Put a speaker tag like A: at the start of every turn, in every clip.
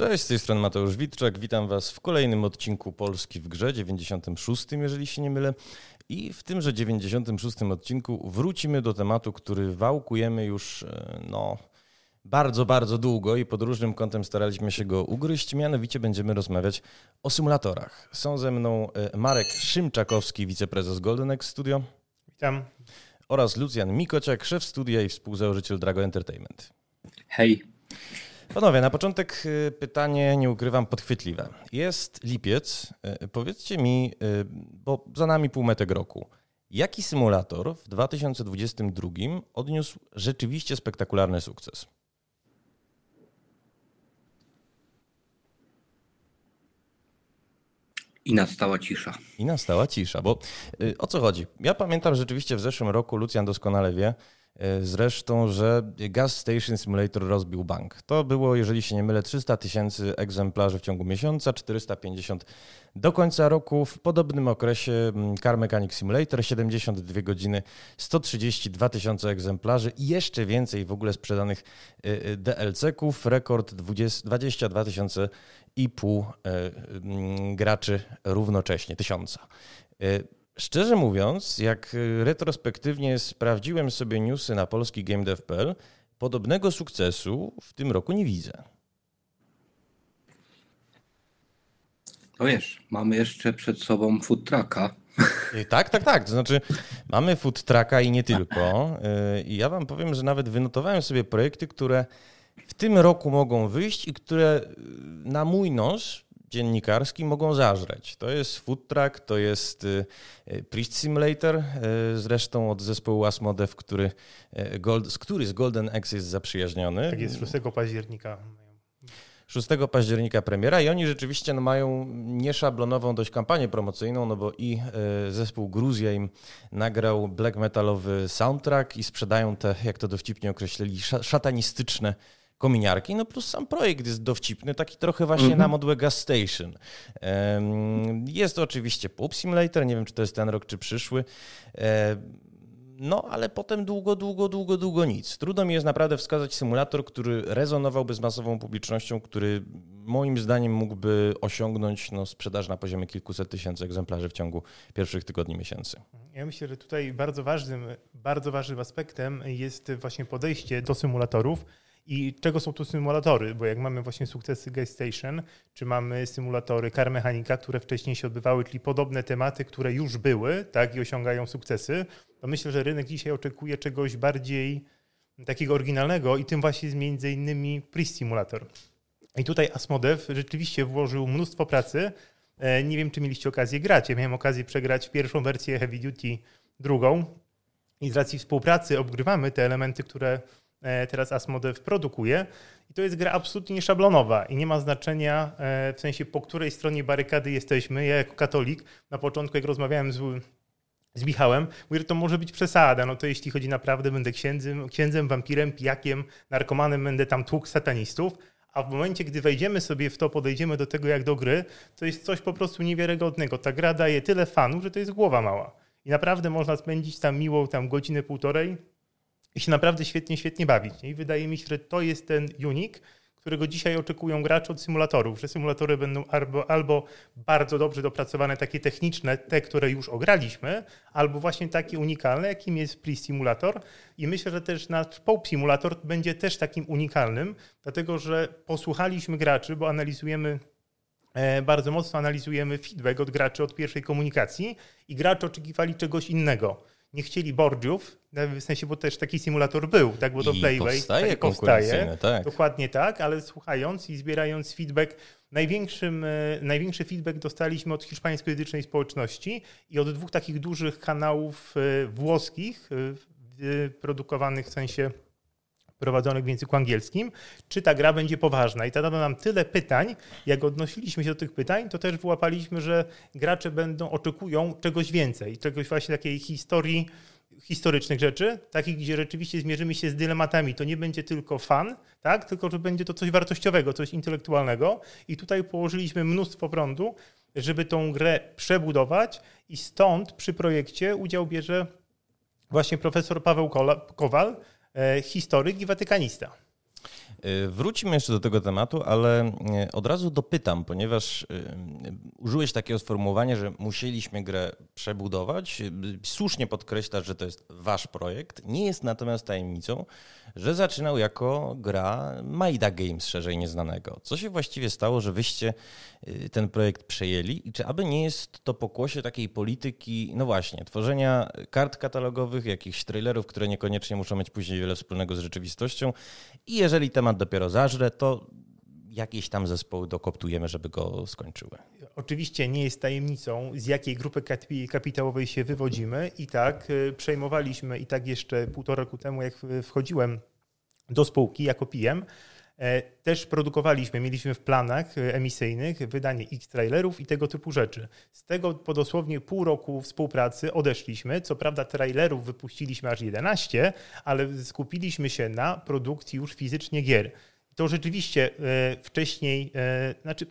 A: Cześć, z tej strony Mateusz Witczak. Witam Was w kolejnym odcinku Polski w Grze, 96, jeżeli się nie mylę. I w tymże 96 odcinku wrócimy do tematu, który wałkujemy już e, no, bardzo, bardzo długo i pod różnym kątem staraliśmy się go ugryźć. Mianowicie będziemy rozmawiać o symulatorach. Są ze mną e, Marek Szymczakowski, wiceprezes Golden X Studio.
B: Witam.
A: Oraz Lucjan Mikociak, szef studia i współzałożyciel Drago Entertainment.
C: Hej.
A: Panowie, na początek y, pytanie, nie ukrywam, podchwytliwe. Jest lipiec. Y, powiedzcie mi, y, bo za nami półmetek roku, jaki symulator w 2022 odniósł rzeczywiście spektakularny sukces?
C: I nastała cisza.
A: I nastała cisza, bo o co chodzi? Ja pamiętam rzeczywiście w zeszłym roku, Lucjan doskonale wie, zresztą, że Gas Station Simulator rozbił bank. To było, jeżeli się nie mylę, 300 tysięcy egzemplarzy w ciągu miesiąca, 450 do końca roku. W podobnym okresie mm, Car Mechanic Simulator 72 godziny, 132 tysiące egzemplarzy i jeszcze więcej w ogóle sprzedanych e, e, DLC-ków. Rekord 20, 22 tysiące i pół mm, graczy równocześnie, tysiąca. Szczerze mówiąc, jak y, retrospektywnie sprawdziłem sobie newsy na polski GameDev.pl, podobnego sukcesu w tym roku nie widzę.
C: No wiesz, mamy jeszcze przed sobą food trucka.
A: Tak, tak, tak. To znaczy, mamy food trucka i nie tylko. Y, I ja wam powiem, że nawet wynotowałem sobie projekty, które w tym roku mogą wyjść i które y, na mój nos dziennikarski mogą zażreć. To jest Food Truck, to jest y, y, Priest Simulator, y, zresztą od zespołu Asmodev, który, Gold, który z Golden X jest zaprzyjaźniony.
B: Tak jest, 6 października.
A: 6 października premiera i oni rzeczywiście no, mają nieszablonową dość kampanię promocyjną, no bo i zespół Gruzja im nagrał black metalowy soundtrack i sprzedają te, jak to dowcipnie określili, szatanistyczne kominiarki, no plus sam projekt jest dowcipny, taki trochę właśnie mm -hmm. na modłę Gas Station. Jest oczywiście Pop Simulator, nie wiem czy to jest ten rok czy przyszły. No, ale potem długo, długo, długo, długo nic. Trudno mi jest naprawdę wskazać symulator, który rezonowałby z masową publicznością, który moim zdaniem mógłby osiągnąć no, sprzedaż na poziomie kilkuset tysięcy egzemplarzy w ciągu pierwszych tygodni, miesięcy.
B: Ja myślę, że tutaj bardzo ważnym, bardzo ważnym aspektem jest właśnie podejście do symulatorów i czego są tu symulatory? Bo jak mamy właśnie sukcesy Gas Station, czy mamy symulatory Car Mechanica, które wcześniej się odbywały, czyli podobne tematy, które już były tak, i osiągają sukcesy, to myślę, że rynek dzisiaj oczekuje czegoś bardziej takiego oryginalnego i tym właśnie jest między innymi Priest Simulator. I tutaj Asmodev rzeczywiście włożył mnóstwo pracy. E, nie wiem, czy mieliście okazję grać. Ja miałem okazję przegrać pierwszą wersję Heavy Duty, drugą. I z racji współpracy obgrywamy te elementy, które teraz Asmodev produkuje. I to jest gra absolutnie nieszablonowa i nie ma znaczenia e, w sensie po której stronie barykady jesteśmy. Ja jako katolik na początku jak rozmawiałem z, z Michałem, mówię, że to może być przesada. No to jeśli chodzi naprawdę, będę księdzem, księdzem wampirem, pijakiem, narkomanem, będę tam tłuk satanistów. A w momencie, gdy wejdziemy sobie w to, podejdziemy do tego jak do gry, to jest coś po prostu niewiarygodnego. Ta gra daje tyle fanów, że to jest głowa mała. I naprawdę można spędzić tam miłą tam godzinę, półtorej, i się naprawdę świetnie, świetnie bawić. I wydaje mi się, że to jest ten unik, którego dzisiaj oczekują gracze od symulatorów, że symulatory będą albo, albo bardzo dobrze dopracowane, takie techniczne, te, które już ograliśmy, albo właśnie takie unikalne, jakim jest Pre Simulator. I myślę, że też nasz Pop Simulator będzie też takim unikalnym, dlatego że posłuchaliśmy graczy, bo analizujemy e, bardzo mocno analizujemy feedback od graczy od pierwszej komunikacji i gracze oczekiwali czegoś innego nie chcieli bordziów, w sensie, bo też taki symulator był, tak, bo to
A: I
B: Playway
A: powstaje, tak, powstaje
B: tak. dokładnie tak, ale słuchając i zbierając feedback, największym, e, największy feedback dostaliśmy od hiszpańskojęzycznej społeczności i od dwóch takich dużych kanałów e, włoskich, e, produkowanych w sensie prowadzonych w języku angielskim, czy ta gra będzie poważna. I zadano nam tyle pytań, jak odnosiliśmy się do tych pytań, to też wyłapaliśmy, że gracze będą, oczekują czegoś więcej, czegoś właśnie takiej historii, historycznych rzeczy, takich, gdzie rzeczywiście zmierzymy się z dylematami. To nie będzie tylko fan, tak? tylko że będzie to coś wartościowego, coś intelektualnego. I tutaj położyliśmy mnóstwo prądu, żeby tą grę przebudować i stąd przy projekcie udział bierze właśnie profesor Paweł Kowal, historyk i watykanista.
A: Y, wrócimy jeszcze do tego tematu, ale y, od razu dopytam, ponieważ y, użyłeś takiego sformułowania, że musieliśmy grę przebudować. Słusznie podkreślasz, że to jest wasz projekt. Nie jest natomiast tajemnicą, że zaczynał jako gra Maida Games, szerzej nieznanego. Co się właściwie stało, że wyście ten projekt przejęli i czy aby nie jest to pokłosie takiej polityki, no właśnie, tworzenia kart katalogowych, jakichś trailerów, które niekoniecznie muszą mieć później wiele wspólnego z rzeczywistością i jeżeli temat dopiero zażre, to jakieś tam zespoły dokoptujemy, żeby go skończyły.
B: Oczywiście nie jest tajemnicą, z jakiej grupy kapitałowej się wywodzimy i tak y, przejmowaliśmy i tak jeszcze półtora roku temu, jak wchodziłem do spółki jako PM, też produkowaliśmy, mieliśmy w planach y, emisyjnych wydanie X trailerów i tego typu rzeczy. Z tego po dosłownie pół roku współpracy odeszliśmy. Co prawda trailerów wypuściliśmy aż 11, ale skupiliśmy się na produkcji już fizycznie gier to rzeczywiście e, wcześniej, e, znaczy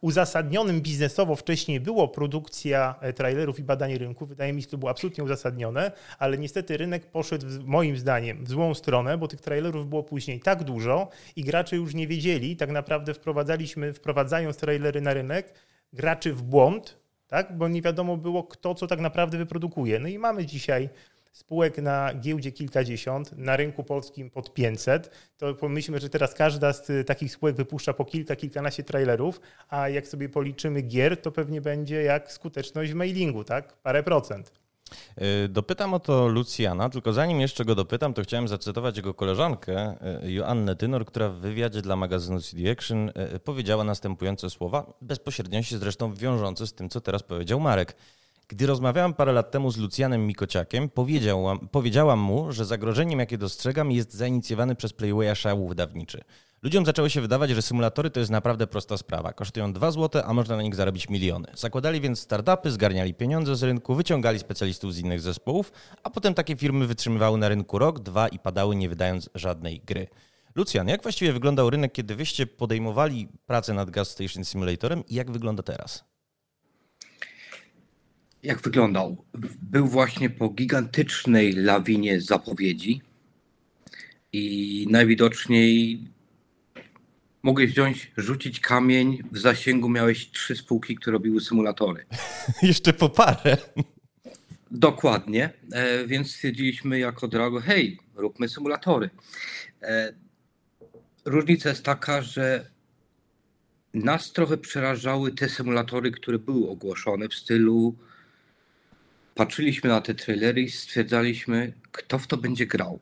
B: uzasadnionym biznesowo wcześniej było produkcja e, trailerów i badanie rynku. Wydaje mi się, że to było absolutnie uzasadnione, ale niestety rynek poszedł moim zdaniem w złą stronę, bo tych trailerów było później tak dużo i gracze już nie wiedzieli. Tak naprawdę wprowadzaliśmy, wprowadzając trailery na rynek, graczy w błąd, tak? bo nie wiadomo było, kto co tak naprawdę wyprodukuje. No i mamy dzisiaj spółek na giełdzie kilkadziesiąt, na rynku polskim pod 500, to pomyślmy, że teraz każda z takich spółek wypuszcza po kilka, kilkanaście trailerów, a jak sobie policzymy gier, to pewnie będzie jak skuteczność w mailingu, tak? Parę procent.
A: Y, dopytam o to Lucjana, tylko zanim jeszcze go dopytam, to chciałem zacytować jego koleżankę y, Joannę Tynor, która w wywiadzie dla magazynu CD Action y, powiedziała następujące słowa, bezpośrednio się zresztą wiążące z tym, co teraz powiedział Marek. Gdy rozmawiałam parę lat temu z Lucjanem Mikociakiem, powiedziałam, powiedziałam mu, że zagrożeniem, jakie dostrzegam, jest zainicjowany przez Playwaya szał wydawniczy. Ludziom zaczęło się wydawać, że symulatory to jest naprawdę prosta sprawa. Kosztują 2 zł, a można na nich zarobić miliony. Zakładali więc startupy, zgarniali pieniądze z rynku, wyciągali specjalistów z innych zespołów, a potem takie firmy wytrzymywały na rynku rok, dwa i padały, nie wydając żadnej gry. Lucjan, jak właściwie wyglądał rynek, kiedy wyście podejmowali pracę nad Gas Station Simulatorem i jak wygląda teraz?
C: Jak wyglądał? Był właśnie po gigantycznej lawinie zapowiedzi i najwidoczniej mogłeś wziąć, rzucić kamień, w zasięgu miałeś trzy spółki, które robiły symulatory.
A: Jeszcze po parę.
C: Dokładnie, e, więc stwierdziliśmy jako Drago, hej, róbmy symulatory. E, różnica jest taka, że nas trochę przerażały te symulatory, które były ogłoszone w stylu patrzyliśmy na te trailery i stwierdzaliśmy, kto w to będzie grał.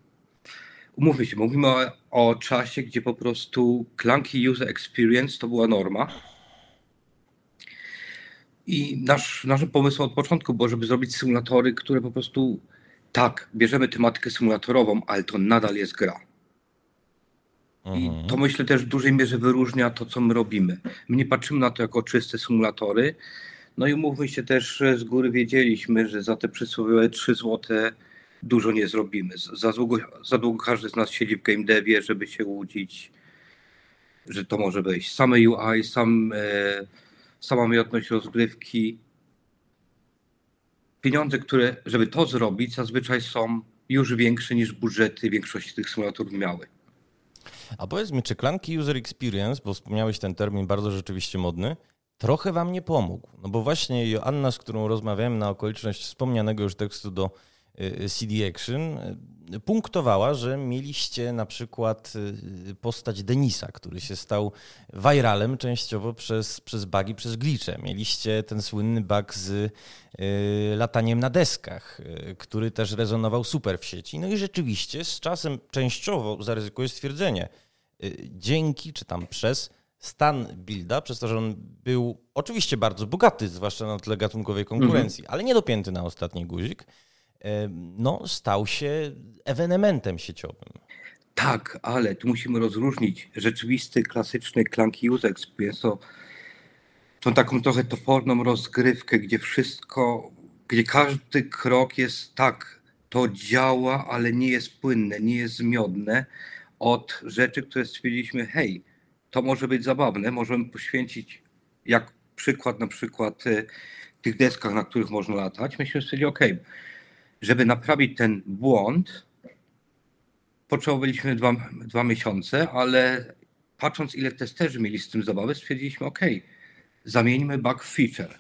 C: Umówmy się, mówimy o, o czasie, gdzie po prostu clunky user experience to była norma. I nasz, naszym pomysłem od początku było, żeby zrobić symulatory, które po prostu tak, bierzemy tematykę symulatorową, ale to nadal jest gra. I mhm. to myślę też w dużej mierze wyróżnia to, co my robimy. My nie patrzymy na to jako czyste symulatory, no i umówmy się też, z góry wiedzieliśmy, że za te przysłowiowe 3 złote dużo nie zrobimy. Za długo, za długo każdy z nas siedzi w game devie, żeby się łudzić, że to może być same UI, sam, e, sama umiejętność rozgrywki. Pieniądze, które, żeby to zrobić, zazwyczaj są już większe niż budżety większości tych symulatorów miały.
A: A powiedz mi, czy klanki user experience, bo wspomniałeś ten termin bardzo rzeczywiście modny, trochę wam nie pomógł. No bo właśnie Joanna, z którą rozmawiałem na okoliczność wspomnianego już tekstu do y, CD Action, y, punktowała, że mieliście na przykład y, postać Denisa, który się stał viralem częściowo przez, przez bugi, przez glicze. Mieliście ten słynny bug z lataniem na deskach, który też rezonował super w sieci. No i rzeczywiście z czasem częściowo zaryzykuję stwierdzenie, dzięki czy tam przez stan builda, przez to, że on był oczywiście bardzo bogaty, zwłaszcza na tle gatunkowej konkurencji, mhm. ale nie dopięty na ostatni guzik, no, stał się ewenementem sieciowym.
C: Tak, ale tu musimy rozróżnić rzeczywisty, klasyczny clunky user experience, to tą taką trochę toporną rozgrywkę, gdzie wszystko, gdzie każdy krok jest tak, to działa, ale nie jest płynne, nie jest zmiodne, od rzeczy, które stwierdziliśmy, hej, to może być zabawne. Możemy poświęcić, jak przykład na przykład y, tych deskach, na których można latać. Myśmy stwierdzili, ok, żeby naprawić ten błąd, potrzebowaliśmy dwa, dwa miesiące, ale patrząc ile testerzy mieli z tym zabawy, stwierdziliśmy, ok, zamieńmy bug feature.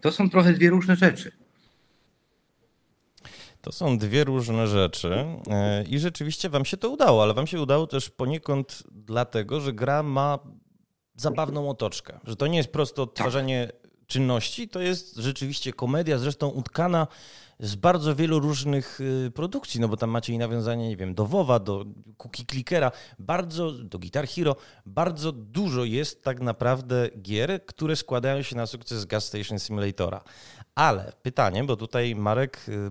C: To są trochę dwie różne rzeczy.
A: To są dwie różne rzeczy e, i rzeczywiście wam się to udało, ale wam się udało też poniekąd dlatego, że gra ma zabawną otoczkę, że to nie jest prosto odtwarzanie tak. czynności, to jest rzeczywiście komedia, zresztą utkana z bardzo wielu różnych y, produkcji, no bo tam macie i nawiązanie, nie wiem, do WoWa, do Cookie Clickera, bardzo, do Guitar Hero, bardzo dużo jest tak naprawdę gier, które składają się na sukces Gas Station Simulatora. Ale pytanie, bo tutaj Marek y,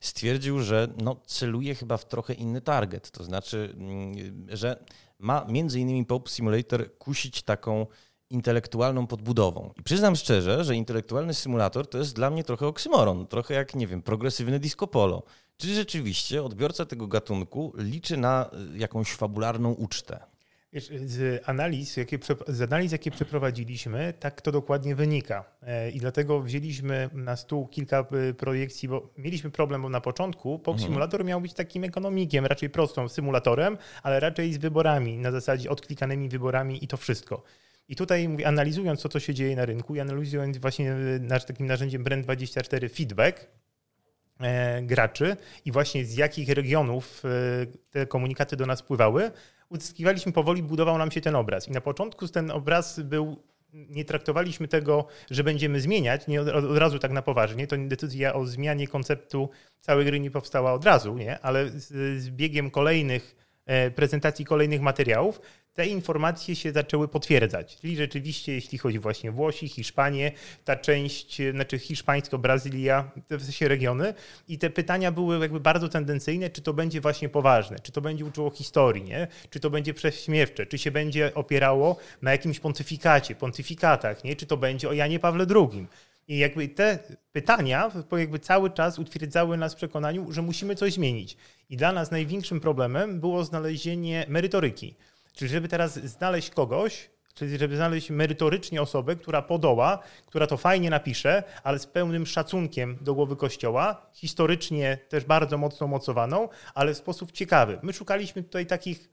A: stwierdził, że no, celuje chyba w trochę inny target, to znaczy, mm, że ma między innymi Pop Simulator kusić taką intelektualną podbudową. I przyznam szczerze, że intelektualny symulator to jest dla mnie trochę oksymoron, trochę jak, nie wiem, progresywne disco polo. Czy rzeczywiście odbiorca tego gatunku liczy na y, jakąś fabularną ucztę?
B: Z, analiz, jakie, z analiz, jakie przeprowadziliśmy, tak to dokładnie wynika. E, I dlatego wzięliśmy na stół kilka y, projekcji, bo mieliśmy problem, bo na początku POP mhm. Simulator miał być takim ekonomikiem, raczej prostą symulatorem, ale raczej z wyborami, na zasadzie odklikanymi wyborami i to wszystko. I tutaj mówię, analizując to, co się dzieje na rynku i analizując właśnie e, nasz takim narzędziem Brand24 feedback e, graczy i właśnie z jakich regionów e, te komunikaty do nas pływały, uzyskiwaliśmy powoli, budował nam się ten obraz. I na początku ten obraz był nie traktowaliśmy tego, że będziemy zmieniać, nie od, od, razu tak na poważnie. To decyzja o zmianie konceptu całej gry nie powstała od razu, nie? ale z, z biegiem kolejnych prezentacji kolejnych materiałów te informacje się zaczęły potwierdzać. Czyli rzeczywiście, jeśli chodzi właśnie Włosi, Hiszpanię, ta część, znaczy hiszpańsko, Brazylia, te w sensie regiony i te pytania były jakby bardzo tendencyjne, czy to będzie właśnie poważne, czy to będzie uczyło historii, nie? czy to będzie prześmiewcze, czy się będzie opierało na jakimś pontyfikacie, pontyfikatach, nie? czy to będzie o Janie Pawle II. I jakby te pytania jakby cały czas utwierdzały nas w przekonaniu, że musimy coś zmienić. I dla nas największym problemem było znalezienie merytoryki. Czyli żeby teraz znaleźć kogoś, czyli żeby znaleźć merytorycznie osobę, która podoła, która to fajnie napisze, ale z pełnym szacunkiem do głowy Kościoła, historycznie też bardzo mocno mocowaną, ale w sposób ciekawy. My szukaliśmy tutaj takich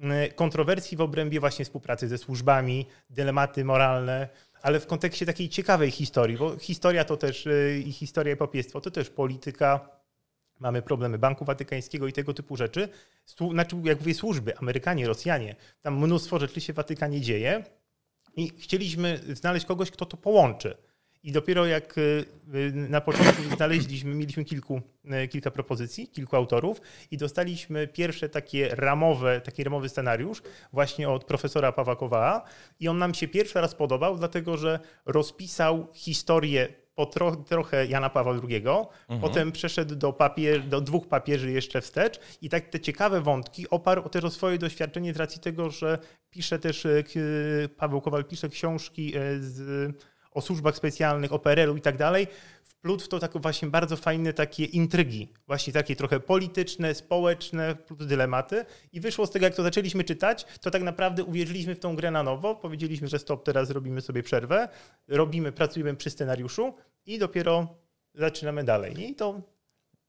B: mm, kontrowersji w obrębie właśnie współpracy ze służbami, dylematy moralne, ale w kontekście takiej ciekawej historii, bo historia to też y, i historia i papiestwo to też polityka, mamy problemy Banku Watykańskiego i tego typu rzeczy. Znaczy, jak mówię, służby, Amerykanie, Rosjanie, tam mnóstwo rzeczy się w Watykanie dzieje i chcieliśmy znaleźć kogoś, kto to połączy. I dopiero jak y, y, na początku znaleźliśmy, mieliśmy kilku, y, kilka propozycji, kilku autorów i dostaliśmy pierwsze takie ramowe, taki ramowy scenariusz właśnie od profesora Pawła Kowała i on nam się pierwszy raz podobał, dlatego że rozpisał historię po tro, trochę Jana Pawła II, mhm. potem przeszedł do, papier, do dwóch papieży jeszcze wstecz i tak te ciekawe wątki oparł też o swoje doświadczenie z racji tego, że pisze też, e, Paweł Kowal pisze książki e, z, o służbach specjalnych, o PRL-u i tak dalej, wplótł w to tak właśnie bardzo fajne takie intrygi, właśnie takie trochę polityczne, społeczne, plus dylematy. I wyszło z tego, jak to zaczęliśmy czytać, to tak naprawdę uwierzyliśmy w tą grę na nowo, powiedzieliśmy, że stop, teraz robimy sobie przerwę, robimy, pracujemy przy scenariuszu i dopiero zaczynamy dalej. I to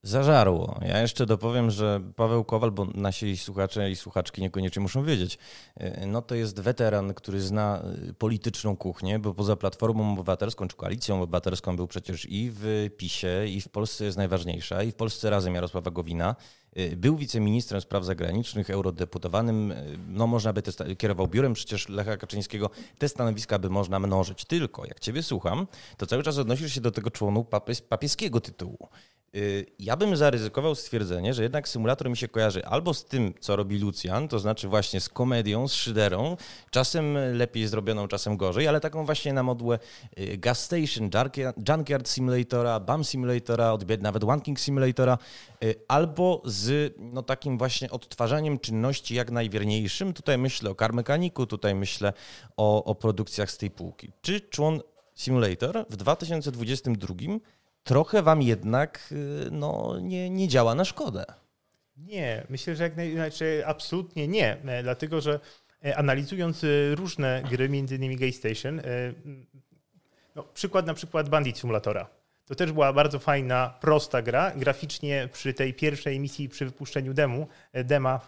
A: Zażarło. Ja jeszcze dopowiem, że Paweł Kowal, bo nasi słuchacze i słuchaczki niekoniecznie muszą wiedzieć, y, no to jest weteran, który zna y, polityczną kuchnię, bo poza Platformą Obywatelską czy Koalicją Obywatelską był przecież i w PiSie, i w Polsce jest najważniejsza, i w Polsce razem Jarosława Gowina. Y, był wiceministrem spraw zagranicznych, eurodeputowanym, no można by te, kierował biurem przecież Lecha Kaczyńskiego. Te stanowiska by można mnożyć. Tylko jak ciebie słucham, to cały czas odnosisz się do tego członu papieskiego tytułu. Y, ja bym zaryzykował stwierdzenie, że jednak symulator mi się kojarzy albo z tym, co robi Lucian, to znaczy właśnie z komedią, z szyderą, czasem lepiej zrobioną, czasem gorzej, ale taką właśnie na modłę y, Gas Station, Junkyard Simulatora, BAM Simulatora, nawet One King Simulatora, y, albo z no, takim właśnie odtwarzaniem czynności jak najwierniejszym. Tutaj myślę o Car Mechanicu, tutaj myślę o, o produkcjach z tej półki. Czy człon Simulator w 2022 trochę wam jednak y, no, nie, nie działa na szkodę.
B: Nie, myślę, że jak naj, znaczy absolutnie nie, e, dlatego że e, analizując e, różne gry, między innymi Gay Station, no, przykład na przykład Bandit Simulatora. To też była bardzo fajna, prosta gra. Graficznie przy tej pierwszej misji, przy wypuszczeniu demu, dema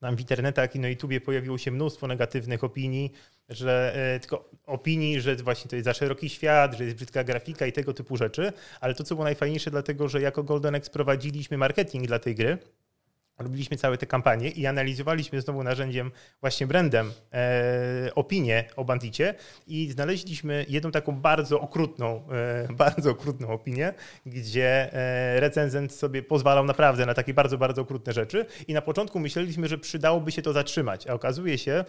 B: tam w internetach i na YouTubie pojawiło się mnóstwo negatywnych opinii, że e, tylko opinii, że właśnie to jest za szeroki świat, że jest brzydka grafika i tego typu rzeczy, ale to, co było najfajniejsze, dlatego że jako Golden X prowadziliśmy marketing dla tej gry, robiliśmy całe te kampanie i analizowaliśmy znowu narzędziem, właśnie brandem, e, opinię o Bandicie i znaleźliśmy jedną taką bardzo okrutną, e, bardzo okrutną opinię, gdzie e, recenzent sobie pozwalał naprawdę na takie bardzo, bardzo okrutne rzeczy i na początku myśleliśmy, że przydałoby się to zatrzymać, a okazuje się,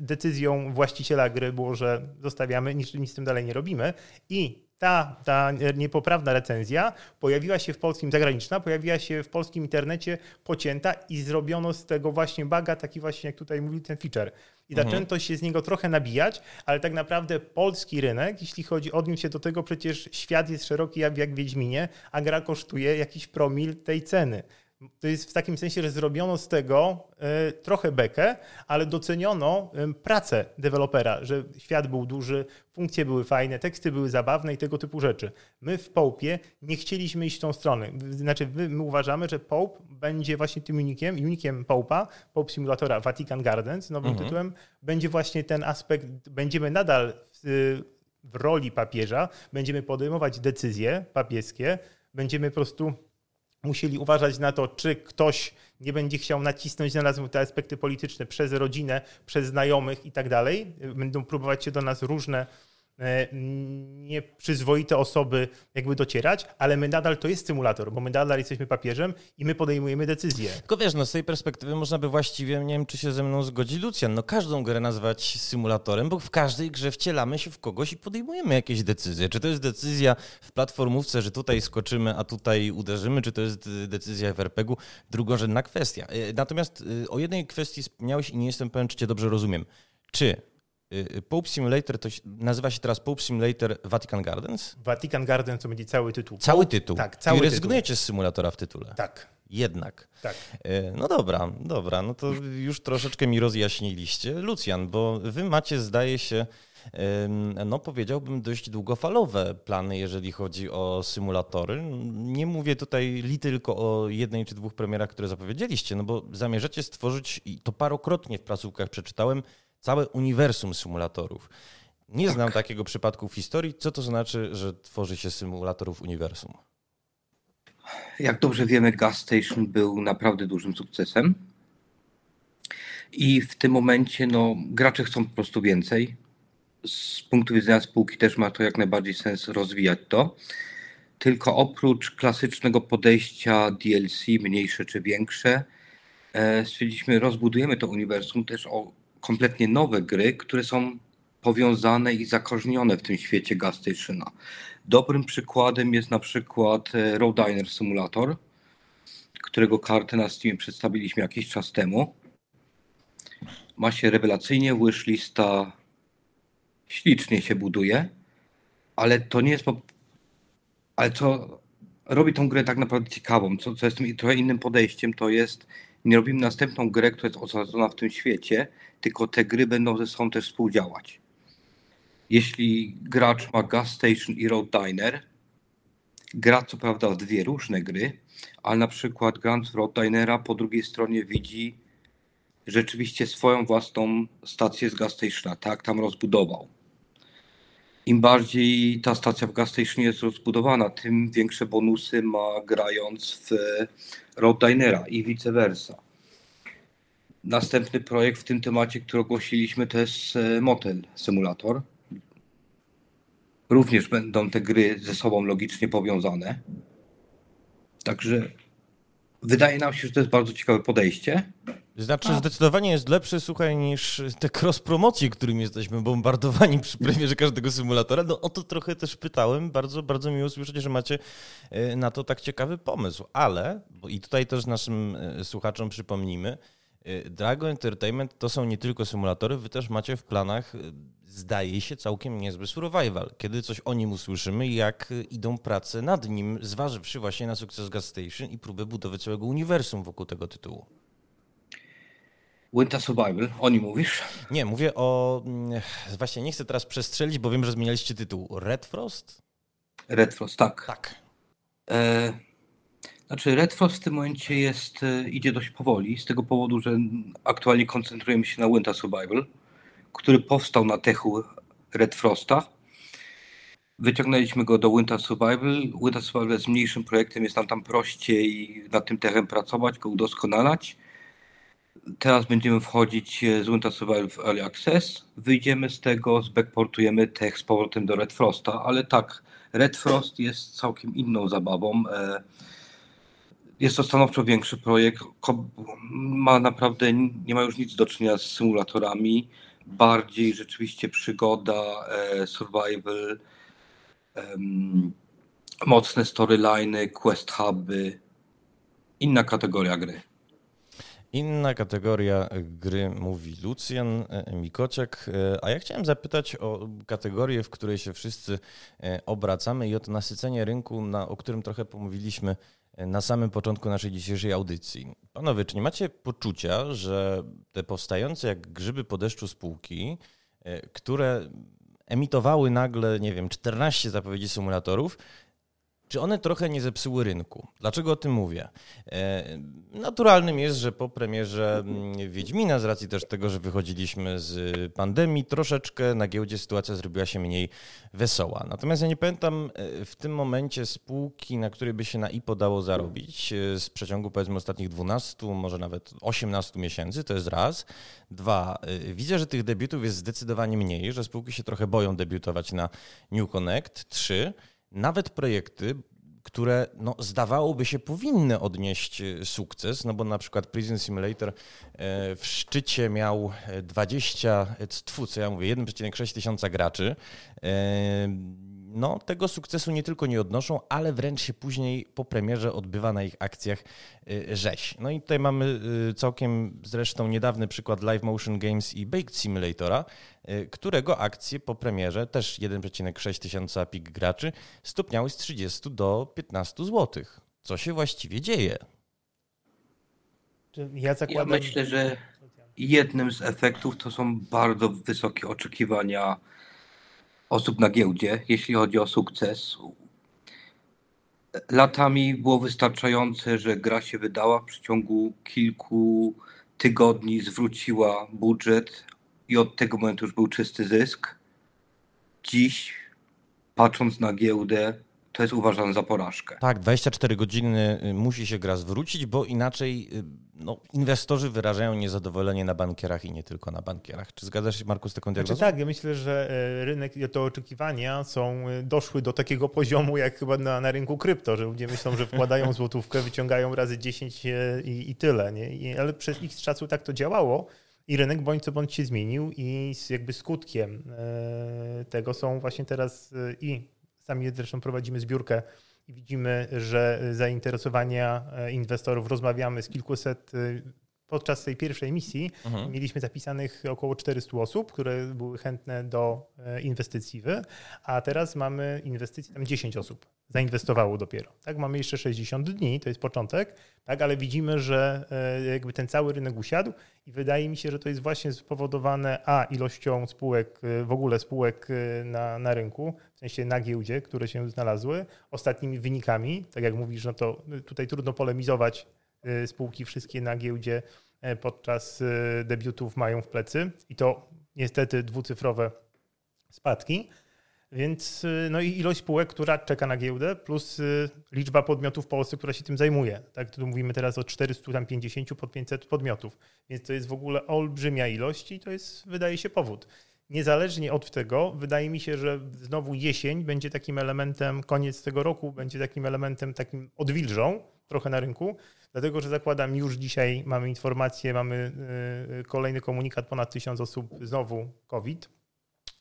B: decyzją właściciela gry było, że zostawiamy, nic, nic z tym dalej nie robimy i ta, ta niepoprawna recenzja pojawiła się w polskim, zagraniczna, pojawiła się w polskim internecie pocięta i zrobiono z tego właśnie baga, taki właśnie jak tutaj mówi ten feature. I mhm. zaczęto się z niego trochę nabijać, ale tak naprawdę polski rynek, jeśli chodzi, odniósł się do tego, przecież świat jest szeroki jak, jak w Wiedźminie, a gra kosztuje jakiś promil tej ceny to jest w takim sensie, że zrobiono z tego e, trochę bekę, ale doceniono pracę dewelopera, że świat był duży, funkcje były fajne, teksty były zabawne i tego typu rzeczy. My w Połpie nie chcieliśmy iść w tą stronę. Znaczy, my uważamy, że Pope będzie właśnie tym unikiem, unikiem Połpa, Pope Simulatora Vatican Gardens, nowym mhm. tytułem, będzie właśnie ten aspekt, będziemy nadal w, w roli papieża, będziemy podejmować decyzje papieskie, będziemy po prostu musieli uważać na to, czy ktoś nie będzie chciał nacisnąć na nas te aspekty polityczne przez rodzinę, przez znajomych i tak dalej. Będą próbować się do nas różne nieprzyzwoite osoby jakby docierać, ale my nadal to jest symulator, bo my nadal jesteśmy papieżem i my podejmujemy decyzje.
A: Tylko wiesz, no z tej perspektywy można by właściwie, nie wiem czy się ze mną zgodzi Lucjan, no każdą grę nazwać symulatorem, bo w każdej grze wcielamy się w kogoś i podejmujemy jakieś decyzje. Czy to jest decyzja w platformówce, że tutaj skoczymy, a tutaj uderzymy, czy to jest decyzja w RPG-u, drugorzędna kwestia. E, natomiast e, o jednej kwestii wspomniałeś i nie jestem pewien, czy cię dobrze rozumiem. Czy Pope Simulator to nazywa się teraz Pope Simulator Vatican Gardens?
B: Vatican Gardens to będzie cały tytuł.
A: Cały tytuł?
B: Tak, cały
A: Czyli rezygnujecie z symulatora w tytule?
B: Tak.
A: Jednak.
B: Tak.
A: Y, no dobra, dobra, no to już troszeczkę mi rozjaśniliście. Lucjan, bo wy macie, zdaje się, no powiedziałbym dość długofalowe plany, jeżeli chodzi o symulatory. Nie mówię tutaj li tylko o jednej czy dwóch premierach, które zapowiedzieliście, no bo zamierzacie stworzyć, i to parokrotnie w placówkach przeczytałem, całe uniwersum symulatorów. Nie tak. znam takiego przypadku w historii. Co to znaczy, że tworzy się symulatorów uniwersum?
C: Jak dobrze wiemy, Gas Station był naprawdę dużym sukcesem. I w tym momencie no, gracze chcą po prostu więcej. Z punktu widzenia spółki też ma to jak najbardziej sens rozwijać to. Tylko oprócz klasycznego podejścia DLC, mniejsze czy większe, e, stwierdziliśmy, rozbudujemy to uniwersum też o kompletnie nowe gry, które są powiązane i zakorzenione w tym świecie gas stationa. Dobrym przykładem jest na przykład e, Roadrunner Simulator, którego kartę na Steamie przedstawiliśmy jakiś czas temu. Ma się rewelacyjnie, wishlista ślicznie się buduje, ale to nie jest... Ale co robi tą grę tak naprawdę ciekawą, co, co jest trochę innym podejściem, to jest nie robimy następną grę, która jest osadzona w tym świecie, tylko te gry będą ze sobą też współdziałać. Jeśli gracz ma Gas Station i Road Diner, gra co prawda w dwie różne gry, ale na przykład grając w Road Dinera po drugiej stronie widzi rzeczywiście swoją własną stację z Gas Stationa, tak tam rozbudował. Im bardziej ta stacja w Gas Station jest rozbudowana, tym większe bonusy ma grając w Road Dinera i vice versa. Następny projekt w tym temacie, który ogłosiliśmy, to jest e, Motel Simulator. Również będą te gry ze sobą logicznie powiązane. Także wydaje nam się, że to jest bardzo ciekawe podejście.
A: Znaczy, zdecydowanie jest lepszy, słuchaj, niż te cross-promocje, którymi jesteśmy bombardowani przy premierze każdego symulatora. No o to trochę też pytałem. Bardzo, bardzo miło słyszeć, że macie e, na to tak ciekawy pomysł. Ale, bo i tutaj też naszym e, słuchaczom przypomnijmy, e, Drago Entertainment to są nie tylko symulatory, wy też macie w planach, zdaje się, całkiem niezły survival. Kiedy coś o nim usłyszymy, jak idą prace nad nim, zważywszy właśnie na sukces Gas Station i próbę budowy całego uniwersum wokół tego tytułu.
C: Winter Survival, o nim mówisz?
A: Nie, mówię o. Mm, właśnie nie chcę teraz przestrzelić, bo wiem, że zmienialiście tytuł. Red Frost?
C: Red Frost, tak.
A: Tak.
C: E, znaczy Red Frost w tym momencie jest, e, idzie dość powoli, z tego powodu, że aktualnie koncentrujemy się na Winter Survival, który powstał na techu Red Frosta. Wyciągnęliśmy go do Winter Survival. Winter Survival jest mniejszym projektem, jest nam tam prościej nad tym techem pracować, go udoskonalać. Teraz będziemy wchodzić z Winter Survival w Early Access. Wyjdziemy z tego, zbackportujemy tech z powrotem do Red Frosta, ale tak, Red Frost jest całkiem inną zabawą. E, jest to stanowczo większy projekt. Ma naprawdę, nie ma już nic do czynienia z symulatorami. Bardziej rzeczywiście przygoda, e, survival, mocne storyliny, quest huby. Inna kategoria gry.
A: Inna kategoria gry mówi Lucjan e, Mikociak, e, a ja chciałem zapytać o kategorię, w której się wszyscy obracamy i o to nasycenie rynku, na, o którym trochę pomówiliśmy na samym początku naszej dzisiejszej audycji. Panowie, czy nie macie poczucia, że te powstające jak grzyby po deszczu spółki, które emitowały nagle, nie wiem, 14 zapowiedzi symulatorów, czy one trochę nie zepsuły rynku? Dlaczego o tym mówię? E, naturalnym jest, że po premierze mm, Wiedźmina, z racji też tego, że wychodziliśmy z pandemii, troszeczkę na giełdzie sytuacja zrobiła się mniej wesoła. Natomiast ja nie pamiętam e, w tym momencie spółki, na której by się na IPO dało zarobić e, z przeciągu powiedzmy ostatnich 12, może nawet 18 miesięcy, to jest raz. Dwa, widzę, że tych debiutów jest zdecydowanie mniej, że spółki się trochę boją debiutować na New Connect. Trzy, nawet projekty, które no, zdawałoby się powinny odnieść e, sukces, no bo na przykład Prison Simulator e, w szczycie miał 20, e, tfu, co ja mówię, 1,6 tysiąca graczy no, tego sukcesu nie tylko nie odnoszą, ale wręcz się później po premierze odbywa na ich akcjach y, rzeź. No i tutaj mamy y, całkiem zresztą niedawny przykład Live Motion Games i Baked Simulatora, y, którego akcje po premierze, też 1,6 tysiąca pik graczy, stopniały z 30 do 15 zł. Co się właściwie dzieje?
C: Ja, zakładam... ja myślę, że jednym z efektów to są bardzo wysokie oczekiwania osób na giełdzie, jeśli chodzi o sukces. Latami było wystarczające, że gra się wydała w przeciągu kilku tygodni, zwróciła budżet i od tego momentu już był czysty zysk. Dziś, patrząc na giełdę, to jest uważane za porażkę.
A: Tak, 24 godziny y, musi się gra zwrócić, bo inaczej y, no, inwestorzy wyrażają niezadowolenie na bankierach i nie tylko na bankierach. Czy zgadzasz się, Marku, z taką diagnozą?
B: Znaczy, tak, ja myślę, że e, rynek i te oczekiwania są, e, doszły do takiego poziomu jak chyba na, na rynku krypto, że ludzie myślą, że wkładają złotówkę, wyciągają razy 10 e, i, i tyle. Nie? I, ale przez x czasu tak to działało. I rynek bądź co bądź się zmienił i jakby skutkiem tego są właśnie teraz i sami zresztą prowadzimy zbiórkę i widzimy, że zainteresowania e, inwestorów rozmawiamy z kilkuset e, podczas tej pierwszej misji mhm. mieliśmy zapisanych około 400 osób, które były chętne do e, inwestycji, a teraz mamy inwestycje, tam 10 osób zainwestowało dopiero. Tak, mamy jeszcze 60 dni, to jest początek, tak, ale widzimy, że jakby ten cały rynek usiadł i wydaje mi się, że to jest właśnie spowodowane a ilością spółek, w ogóle spółek na, na rynku, w sensie na giełdzie, które się znalazły, ostatnimi wynikami. Tak jak mówisz, no to tutaj trudno polemizować. Spółki wszystkie na giełdzie e, podczas debiutów mają w plecy i to niestety dwucyfrowe spadki. Więc y, no i ilość spółek, która czeka na giełdę, plus liczba podmiotów w Polsce, która się tym zajmuje. Tak, tu mówimy teraz o 450 pod 500 podmiotów. Więc to jest w ogóle olbrzymia ilość i to jest, wydaje się, powód niezależnie od tego, wydaje mi się, że znowu jesień będzie takim elementem, koniec tego roku będzie takim elementem, takim odwilżą trochę na rynku, dlatego że zakładam, już dzisiaj mamy informację, mamy y, kolejny komunikat, ponad tysiąc osób znowu COVID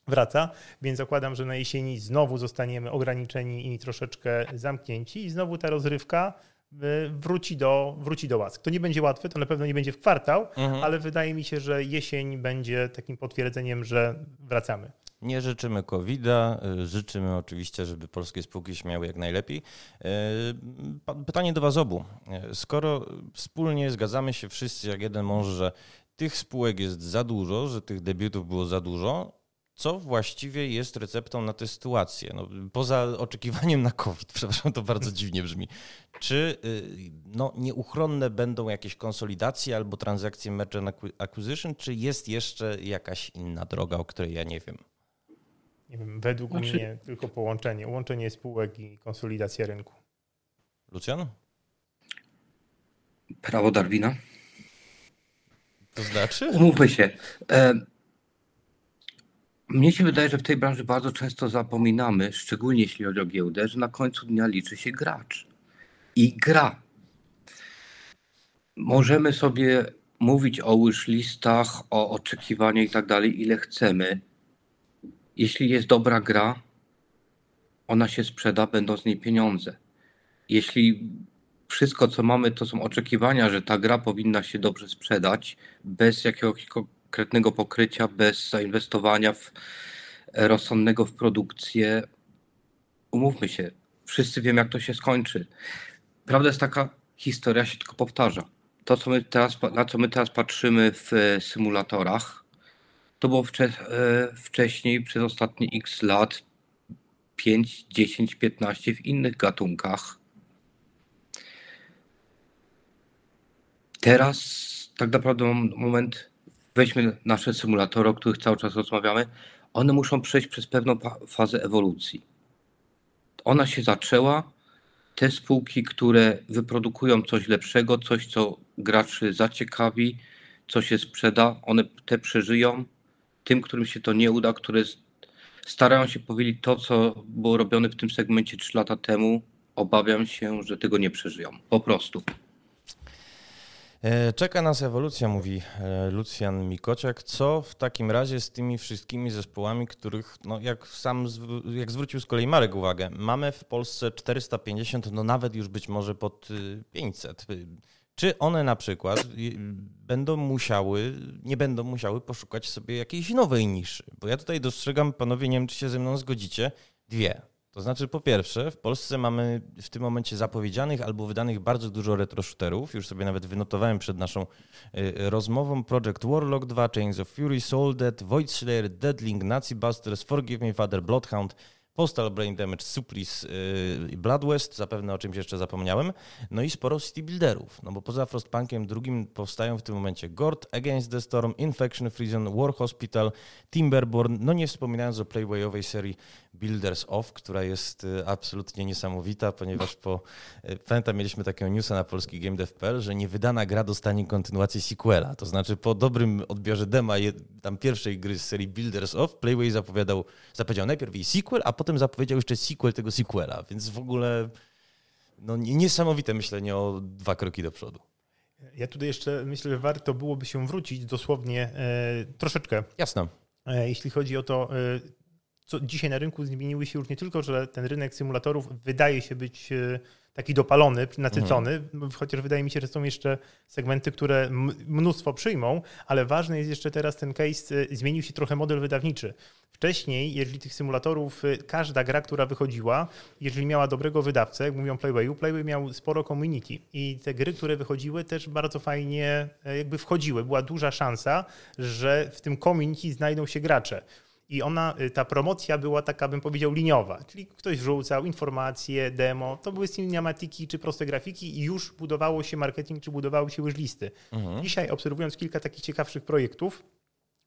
B: wraca, więc zakładam, że na jesieni znowu zostaniemy ograniczeni i troszeczkę zamknięci i znowu ta rozrywka Y, wróci do, wróci do łask. To nie będzie łatwe, to na pewno nie będzie w kwartał, mhm. ale wydaje mi się, że jesień będzie takim potwierdzeniem, że wracamy.
A: Nie życzymy COVID-a, y, życzymy oczywiście, żeby polskie spółki śmiały jak najlepiej. Y, pytanie do Was obu. Skoro wspólnie zgadzamy się wszyscy jak jeden mąż, że tych spółek jest za dużo, że tych debiutów było za dużo, co właściwie jest receptą na tę sytuację? No, poza oczekiwaniem na COVID, przepraszam, to bardzo dziwnie brzmi. Czy y, no, nieuchronne będą jakieś konsolidacje albo transakcje merger acquisition, czy jest jeszcze jakaś inna droga, o której ja nie wiem?
B: Nie wiem, według znaczy... mnie tylko połączenie. Łączenie spółek i konsolidacja rynku.
A: Lucjan?
C: Prawo Darwina.
A: To znaczy?
C: Umówmy się. E, mnie się wydaje, że w tej branży bardzo często zapominamy, szczególnie jeśli chodzi o giełdę, że na końcu dnia liczy się gracz. I gra. Możemy sobie mówić o wishlistach, o oczekiwaniach i tak dalej, ile chcemy. Jeśli jest dobra gra, ona się sprzeda, będą z niej pieniądze. Jeśli wszystko, co mamy, to są oczekiwania, że ta gra powinna się dobrze sprzedać, bez jakiegoś konkretnego pokrycia, bez zainwestowania w e, rozsądnego w produkcję. Umówmy się, wszyscy wiemy, jak to się skończy. Prawda jest taka, historia się tylko powtarza. To, co my teraz, na co my teraz patrzymy w e, symulatorach, to było wcze e, wcześniej przez ostatnie x lat 5, 10, 15 w innych gatunkach. Teraz tak naprawdę moment weźmy nasze symulatory, o których cały czas rozmawiamy, one muszą przejść przez pewną fazę ewolucji. Ona się zaczęła. Te spółki, które wyprodukują coś lepszego, coś, co graczy zaciekawi, co się sprzeda, one te przeżyją. Tym, którym się to nie uda, które starają się powiedzieć to, co było robione w tym segmencie 3 lata temu, obawiam się, że tego nie przeżyją. Po prostu.
A: E, czeka nas ewolucja, mówi e, Lucjan Mikociak. Co w takim razie z tymi wszystkimi zespołami, których, no jak sam, jak zwrócił z kolei Marek uwagę, mamy w Polsce 450, no nawet już być może pod 500. Y, Czy one na przykład będą musiały, nie będą musiały poszukać sobie jakiejś nowej niszy? Bo ja tutaj dostrzegam, panowie, nie wiem, czy się ze mną zgodzicie, dwie. To znaczy, po pierwsze, w Polsce mamy w tym momencie zapowiedzianych albo wydanych bardzo dużo retro-shooterów. Już sobie nawet wynotowałem przed naszą y, rozmową Project Warlock 2, Chains of Fury, Soul Dead, Void Slayer, Deadlink, Nazi Busters, Forgive Me Father, Bloodhound, Postal Brain Damage, Suplis i Blood West, zapewne o czymś jeszcze zapomniałem, no i sporo city builderów, no bo poza Frostpunkiem drugim powstają w tym momencie Gord, Against the Storm, Infection Prison, War Hospital, Timberborn, no nie wspominając o playwayowej serii Builders Off, która jest y, absolutnie niesamowita, ponieważ po, y, pamiętam, mieliśmy takiego newsa na polski GameDev.pl, że niewydana gra dostanie kontynuację sequela, to znaczy po dobrym odbiorze dema tam pierwszej gry z serii Builders Off, Playway zapowiadał, zapowiedział najpierw jej sequel, a potem zapowiedział jeszcze sequel tego sequela, więc w ogóle no, niesamowite myślenie o dwa kroki do przodu.
B: Ja tutaj jeszcze myślę, że warto byłoby się wrócić dosłownie e, troszeczkę.
A: Jasne.
B: E, jeśli chodzi o to, e, co dzisiaj na rynku zmieniły się już nie tylko, że ten rynek symulatorów wydaje się być e, taki dopalony, nasycony, mhm. chociaż wydaje mi się, że są jeszcze segmenty, które mnóstwo przyjmą, ale ważny jest jeszcze teraz ten case, e, zmienił się trochę model wydawniczy. Wcześniej, jeżeli tych symulatorów, e, każda gra, która wychodziła, jeżeli miała dobrego wydawcę, jak mówią Playwayu, Playway miał sporo community i te gry, które wychodziły też bardzo fajnie jakby wchodziły. Była duża szansa, że w tym community znajdą się gracze. I ona, y, ta promocja była taka, bym powiedział, liniowa. Czyli ktoś wrzucał informacje, demo, to były cinematiki czy proste grafiki i już budowało się marketing, czy budowały się już listy. Mhm. Dzisiaj obserwując kilka takich ciekawszych projektów,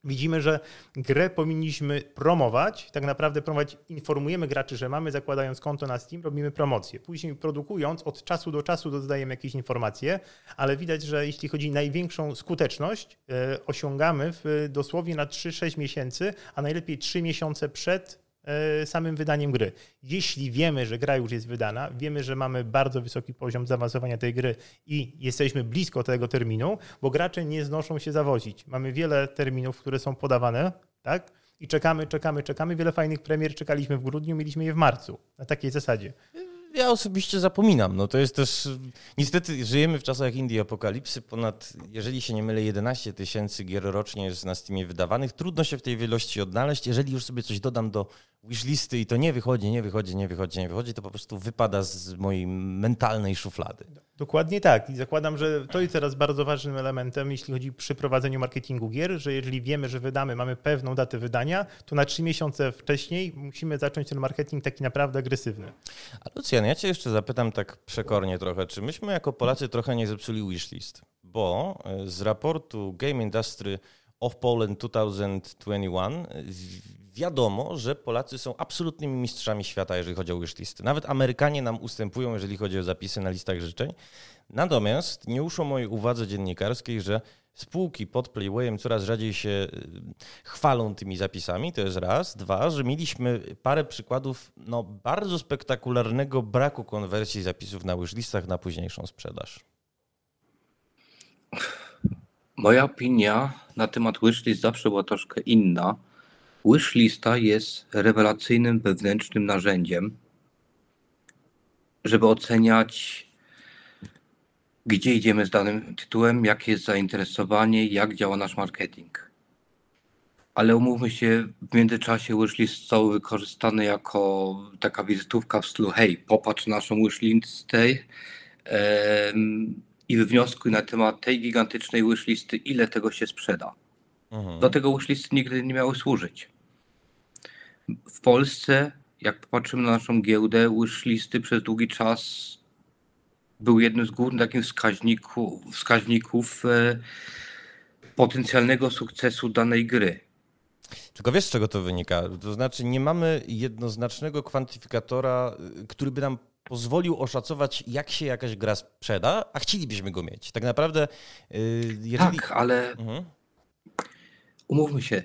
B: widzimy, że grę powinniśmy promować. Tak naprawdę promować, informujemy graczy, że mamy, zakładając konto na Steam, robimy promocję. Później produkując, od czasu do czasu dodajemy jakieś informacje, ale widać, że jeśli chodzi o największą skuteczność, e, osiągamy w, dosłownie na 3-6 miesięcy, a najlepiej 3 miesiące przed samym wydaniem gry. Jeśli wiemy, że gra już jest wydana, wiemy, że mamy bardzo wysoki poziom zaawansowania tej gry i jesteśmy blisko tego terminu, bo gracze nie znoszą się zawozić. Mamy wiele terminów, które są podawane, tak? I czekamy, czekamy, czekamy. Wiele fajnych premier czekaliśmy w grudniu, mieliśmy je w marcu. Na takiej zasadzie.
A: Ja osobiście zapominam. No to jest też, niestety żyjemy w czasach Indii Apokalipsy. Ponad, jeżeli się nie mylę, 11 tysięcy gier rocznie jest na Steamie wydawanych. Trudno się w tej wielości odnaleźć. Jeżeli już sobie coś dodam do wishlisty i to nie wychodzi, nie wychodzi, nie wychodzi, nie wychodzi, to po prostu wypada z mojej mentalnej szuflady.
B: Dokładnie tak. I zakładam, że to jest teraz bardzo ważnym elementem, jeśli chodzi przy prowadzeniu marketingu gier, że jeżeli wiemy, że wydamy, mamy pewną datę wydania, to na trzy miesiące wcześniej musimy zacząć ten marketing taki naprawdę agresywny.
A: A Lucjan, ja cię jeszcze zapytam tak przekornie trochę, czy myśmy jako Polacy trochę nie zepsuli wishlist? Bo e, z raportu Game Industry of Poland 2021 wiadomo, że Polacy są absolutnymi mistrzami świata, jeżeli chodzi o wishlisty. Nawet Amerykanie nam ustępują, jeżeli chodzi o zapisy na listach życzeń. Natomiast nie uszło mojej uwadze dziennikarskiej, że spółki pod Playwayem coraz rzadziej się y, chwalą tymi zapisami, to jest raz. Dwa, że mieliśmy parę przykładów no, bardzo spektakularnego braku konwersji zapisów na wishlistach na późniejszą sprzedaż.
C: Moja opinia na temat wishlist zawsze była troszkę inna Wishlista jest rewelacyjnym wewnętrznym narzędziem, żeby oceniać, gdzie idziemy z danym tytułem, jakie jest zainteresowanie, jak działa nasz marketing. Ale umówmy się, w międzyczasie wishlist został wykorzystany jako taka wizytówka w stylu hej, popatrz naszą wishlistę i wywnioskuj na temat tej gigantycznej wishlisty, ile tego się sprzeda. Mhm. Do tego wishlisty nigdy nie miały służyć. W Polsce, jak popatrzymy na naszą giełdę, wishlisty przez długi czas był jednym z głównych takich wskaźników, wskaźników e, potencjalnego sukcesu danej gry.
A: Tylko wiesz, z czego to wynika? To znaczy, nie mamy jednoznacznego kwantyfikatora, y, który by nam pozwolił oszacować, jak się jakaś gra sprzeda, a chcielibyśmy go mieć. Tak naprawdę.
C: Y, jeżeli... Tak, ale mhm. umówmy się,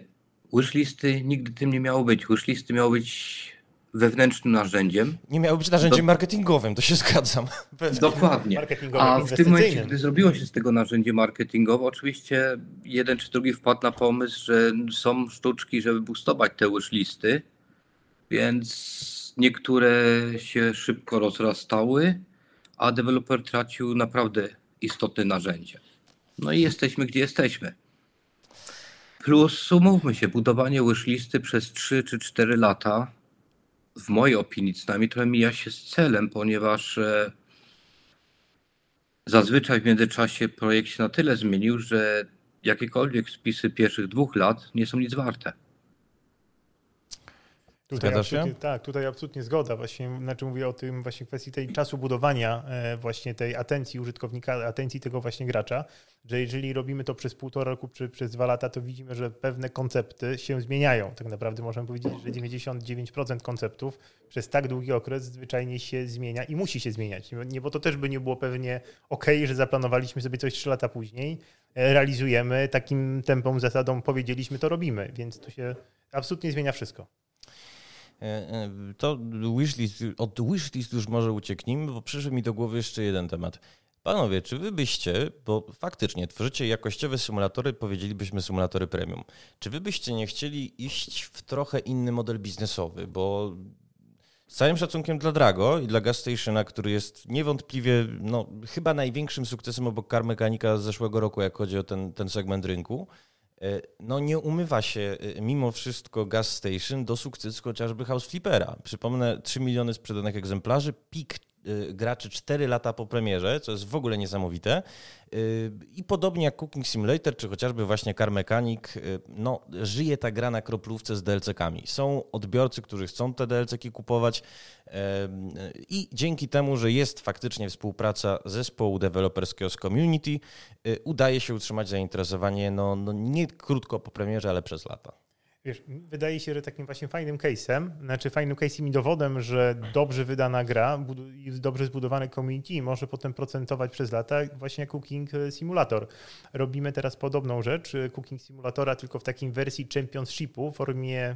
C: Wishlisty nigdy tym nie miało być. Wishlisty miało być wewnętrznym narzędziem.
A: Nie miało być narzędziem Do... marketingowym, to się zgadzam.
C: Dokładnie. A w tym momencie, gdy zrobiło się z tego narzędzie marketingowe, oczywiście jeden czy drugi wpadł na pomysł, że są sztuczki, żeby boostować te wishlisty, więc niektóre się szybko rozrastały, a deweloper tracił naprawdę istotne narzędzie. No i jesteśmy, gdzie jesteśmy. Plus, umówmy się, budowanie wishlisty przez 3 czy 4 lata, w mojej opinii przynajmniej, trochę mija się z celem, ponieważ e, zazwyczaj w międzyczasie projekt się na tyle zmienił, że jakiekolwiek spisy pierwszych dwóch lat nie są nic warte.
B: Tutaj absolutnie, tak, tutaj absolutnie zgoda. Właśnie, znaczy mówię o tym właśnie kwestii tej czasu budowania e, właśnie tej atencji użytkownika, atencji tego właśnie gracza, że jeżeli robimy to przez półtora roku czy przez dwa lata, to widzimy, że pewne koncepty się zmieniają. Tak naprawdę możemy powiedzieć, że 99% konceptów przez tak długi okres zwyczajnie się zmienia i musi się zmieniać. Nie, bo to też by nie było pewnie ok, że zaplanowaliśmy sobie coś trzy lata później, e, realizujemy takim tempem, zasadą powiedzieliśmy, to robimy, więc to się absolutnie zmienia wszystko.
A: E, e, to wishlist, od wishlist już może ucieknijmy, bo przyszedł mi do głowy jeszcze jeden temat. Panowie, czy wy byście, bo faktycznie tworzycie jakościowe symulatory, powiedzielibyśmy symulatory premium, czy wy byście nie chcieli iść w trochę inny model biznesowy, bo z całym szacunkiem dla Drago i dla Gas Stationa, który jest niewątpliwie no, chyba największym sukcesem obok Car Mechanica z zeszłego roku, jak chodzi o ten, ten segment rynku, no nie umywa się e, mimo wszystko Gas Station do sukcesu chociażby House Flippera. Przypomnę, 3 miliony sprzedanych egzemplarzy, pik e, graczy 4 lata po premierze, co jest w ogóle niesamowite. I podobnie jak Cooking Simulator, czy chociażby właśnie Car Mechanic, no, żyje ta gra na kroplówce z DLC-kami. Są odbiorcy, którzy chcą te DLC-ki kupować i dzięki temu, że jest faktycznie współpraca zespołu deweloperskiego z community, udaje się utrzymać zainteresowanie no, no nie krótko po premierze, ale przez lata.
B: Wiesz, wydaje się, że takim właśnie fajnym case'em, znaczy fajnym case'em i dowodem, że dobrze wydana gra dobrze zbudowany community może potem procentować przez lata, właśnie Cooking Simulator. Robimy teraz podobną rzecz, Cooking Simulatora, tylko w takim wersji Championshipu, w formie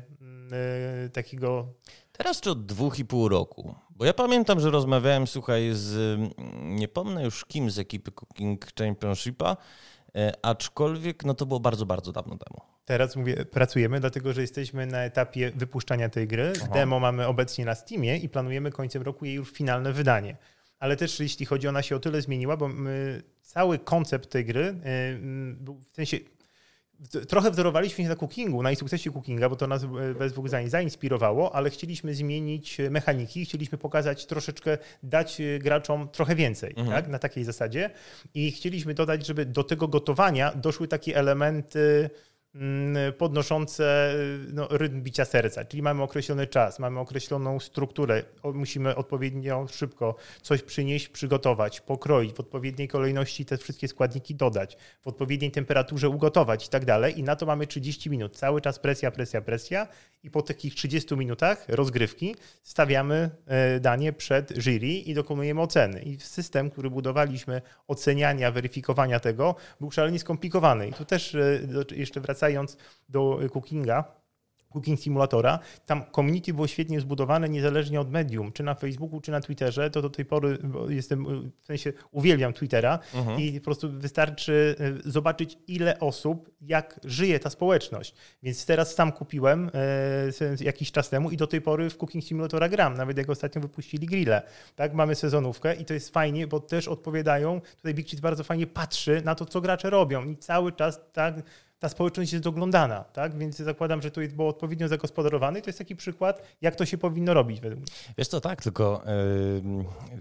B: yy, takiego...
A: Teraz czy od dwóch i pół roku? Bo ja pamiętam, że rozmawiałem, słuchaj, z nie pomnę już kim z ekipy Cooking Championshipa, E, aczkolwiek no to było bardzo, bardzo dawno temu.
B: Teraz mówię, pracujemy, dlatego że jesteśmy na etapie wypuszczania tej gry. Aha. Demo mamy obecnie na Steamie i planujemy końcem roku jej już finalne wydanie. Ale też jeśli chodzi, ona się o tyle zmieniła, bo my, cały koncept tej gry y, w sensie trochę wzorowaliśmy się na cookingu, na sukcesie cookinga, bo to nas bez dwóch zainspirowało, ale chcieliśmy zmienić mechaniki, chcieliśmy pokazać troszeczkę, dać graczom trochę więcej, mhm. tak, na takiej zasadzie i chcieliśmy dodać, żeby do tego gotowania doszły takie elementy Mm, podnoszące no, rytm bicia serca, czyli mamy określony czas, mamy określoną strukturę, musimy odpowiednio szybko coś przynieść, przygotować, pokroić, w odpowiedniej kolejności te wszystkie składniki dodać, w odpowiedniej temperaturze ugotować i tak dalej. I na to mamy 30 minut. Cały czas presja, presja, presja i po takich 30 minutach rozgrywki stawiamy e, danie przed jury i dokonujemy oceny. I system, który budowaliśmy oceniania, weryfikowania tego był szalenie skomplikowany. I tu też e, jeszcze wracając wracając do cookinga, Cooking Simulatora. Tam community było świetnie zbudowane, niezależnie od medium, czy na Facebooku, czy na Twitterze. To do tej pory jestem, w sensie uwielbiam Twittera mhm. i po prostu wystarczy e, zobaczyć, ile osób, jak żyje ta społeczność. Więc teraz sam kupiłem e, jakiś czas temu i do tej pory w Cooking Simulatora gram. Nawet jak ostatnio wypuścili grille. Tak, mamy sezonówkę i to jest fajnie, bo też odpowiadają. Tutaj Big Cheat bardzo fajnie patrzy na to, co gracze robią i cały czas tak ta społeczność jest doglądana, tak? Więc zakładam, że to było odpowiednio zagospodarowane i to jest taki przykład, jak to się powinno robić według mnie.
A: Wiesz co, tak, tylko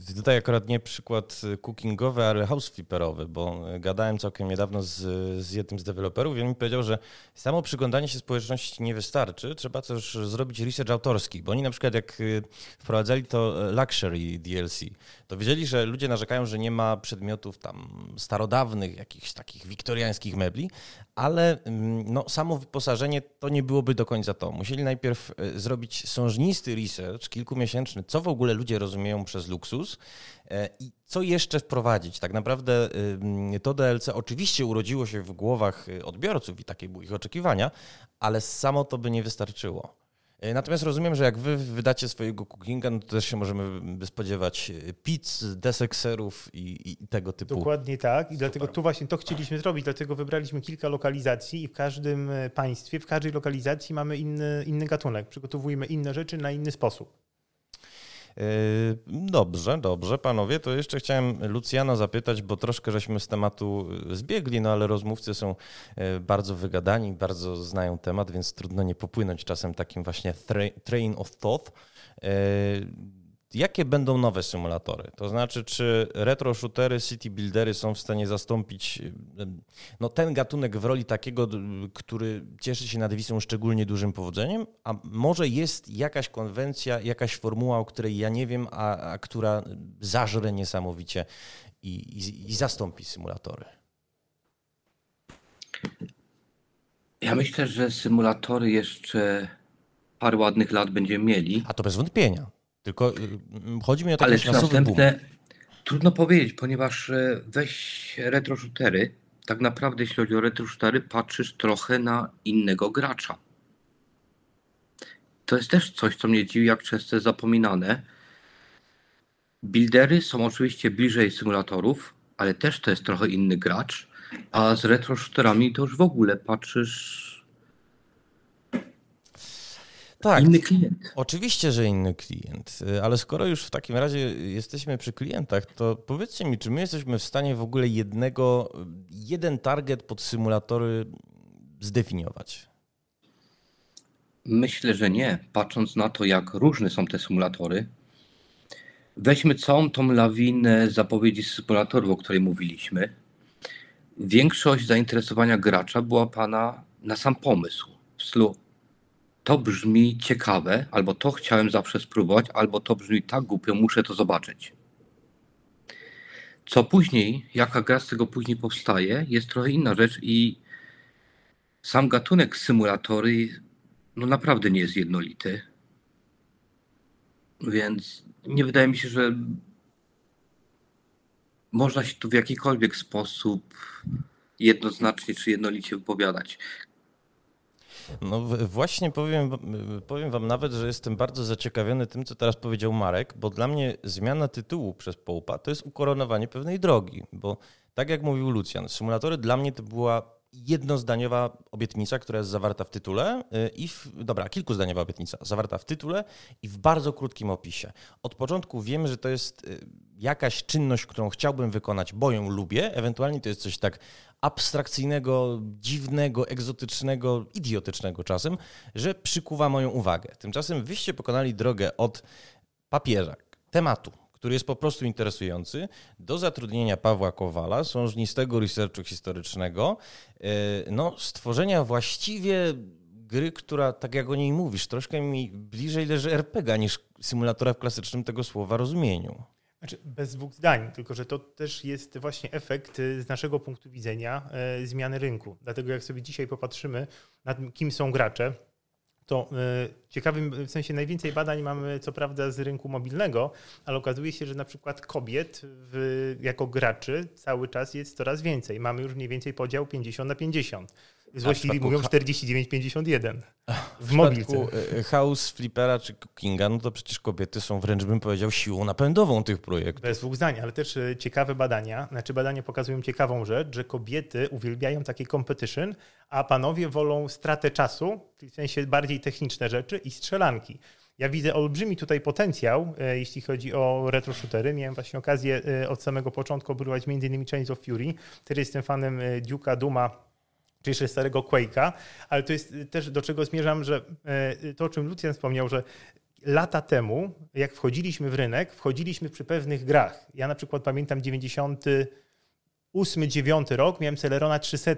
A: yy, tutaj akurat nie przykład cookingowy, ale house flipperowy, bo gadałem całkiem niedawno z, z jednym z deweloperów i on mi powiedział, że samo przyglądanie się społeczności nie wystarczy, trzeba też zrobić research autorski, bo oni na przykład jak y, wprowadzali to Luxury DLC, to wiedzieli, że ludzie narzekają, że nie ma przedmiotów tam starodawnych, jakichś takich wiktoriańskich mebli, ale mm, no, samo wyposażenie to nie byłoby do końca to. Musieli najpierw e, zrobić sążnisty research, kilkumiesięczny, co w ogóle ludzie rozumieją przez luksus e, i co jeszcze wprowadzić. Tak naprawdę to DLC oczywiście urodziło się w głowach e, odbiorców i takie były ich oczekiwania, ale samo to by nie wystarczyło. E, natomiast rozumiem, że jak wy wydacie swojego cookinga, no to też się możemy spodziewać e, pizz, desekserów i, i tego typu.
B: Dokładnie tak. I Super. dlatego tu właśnie to chcieliśmy zrobić. Dlatego wybraliśmy kilka lokalizacji i w każdym e, państwie, w każdej lokalizacji mamy inny, inny gatunek. Przygotowujemy inne rzeczy na inny sposób.
A: Yy, dobrze, dobrze, panowie. To jeszcze chciałem Lucjana zapytać, bo troszkę żeśmy z tematu zbiegli, no ale rozmówcy są yy, bardzo wygadani, bardzo znają temat, więc trudno nie popłynąć czasem takim właśnie train of thought. Jakie będą nowe symulatory? To znaczy, czy retro shootery, city buildery są w stanie zastąpić no, ten gatunek w roli takiego, który cieszy się nad Wisą szczególnie dużym powodzeniem? A może jest jakaś konwencja, jakaś formuła, o której ja nie wiem, a, a która zażre niesamowicie i, i, i zastąpi symulatory?
C: Ja myślę, że symulatory jeszcze parę ładnych lat będziemy mieli.
A: A to bez wątpienia. Tylko y, chodzi mi o taki
C: następne, boom. trudno powiedzieć, ponieważ e, weź retro shootery, tak naprawdę jeśli chodzi o retro shootery, patrzysz trochę na innego gracza. To jest też coś, co mnie dziwi, jak często jest zapominane. Buildery są oczywiście bliżej symulatorów, ale też to jest trochę inny gracz, a z retro shooterami to już w ogóle patrzysz tak, inny klient.
A: Oczywiście, że inny klient, ale skoro już w takim razie jesteśmy przy klientach, to powiedzcie mi, czy my jesteśmy w stanie w ogóle jednego, jeden target pod symulatory zdefiniować?
C: Myślę, że nie. Patrząc na to, jak różne są te symulatory, weźmy całą tą lawinę zapowiedzi symulatorów, o której mówiliśmy. Większość zainteresowania gracza była pana na sam pomysł. W stylu, to brzmi ciekawe, albo to chciałem zawsze spróbować, albo to brzmi tak głupio, muszę to zobaczyć. Co później, jaka gra z tego później powstaje, jest trochę inna rzecz i sam gatunek symulatory no naprawdę nie jest jednolity. Więc nie wydaje mi się, że można się tu w jakikolwiek sposób jednoznacznie czy jednolicie wypowiadać.
A: No właśnie powiem, powiem wam nawet, że jestem bardzo zaciekawiony tym, co teraz powiedział Marek, bo dla mnie zmiana tytułu przez Połpa to jest ukoronowanie pewnej drogi, bo tak jak mówił Lucjan, symulatory dla mnie to była jednozdaniowa obietnica, która jest zawarta w tytule y, i w, dobra, kilkuzdaniowa obietnica zawarta w tytule i w bardzo krótkim opisie. Od początku wiemy, że to jest y, jakaś czynność, którą chciałbym wykonać, bo ją lubię, ewentualnie to jest coś tak abstrakcyjnego, dziwnego, egzotycznego, idiotycznego czasem, że przykuwa moją uwagę. Tymczasem wyście pokonali drogę od papieża, tematu, który jest po prostu interesujący, do zatrudnienia Pawła Kowala, sążnistego researchu historycznego, e, no, stworzenia właściwie gry, która, tak jak o niej mówisz, troszkę mi bliżej leży RPG niż symulatora w klasycznym tego słowa rozumieniu.
B: Znaczy, bez dwóch zdań, tylko że to też jest właśnie efekt z naszego punktu widzenia e, zmiany rynku. Dlatego jak sobie dzisiaj popatrzymy na tym, kim są gracze, to e, ciekawym, w sensie najwięcej badań mamy co prawda z rynku mobilnego, ale okazuje się, że na przykład kobiet w, jako graczy cały czas jest coraz więcej. Mamy już mniej więcej podział 50 na 50. Złośliwi mówią 49-51 w, w mobilce.
A: E, e, House, Flippera czy Cookinga, no to przecież kobiety są wręcz bym powiedział siłą napędową tych projektów.
B: Bez dwóch zdań, ale też e, ciekawe badania, znaczy badania pokazują ciekawą rzecz, że kobiety uwielbiają takie competition, a panowie wolą stratę czasu, w sensie bardziej techniczne rzeczy i strzelanki. Ja widzę olbrzymi tutaj potencjał, jeśli chodzi o retro shootery. Miałem właśnie okazję od samego początku obrywać m.in. Chains of Fury. Teraz jestem fanem Duke'a, Duma, czy jeszcze starego Quake'a, ale to jest też do czego zmierzam, że e, to, o czym Lucjan wspomniał, że lata temu, jak wchodziliśmy w rynek, wchodziliśmy przy pewnych grach. Ja na przykład pamiętam 98-9 rok, miałem Celerona 300.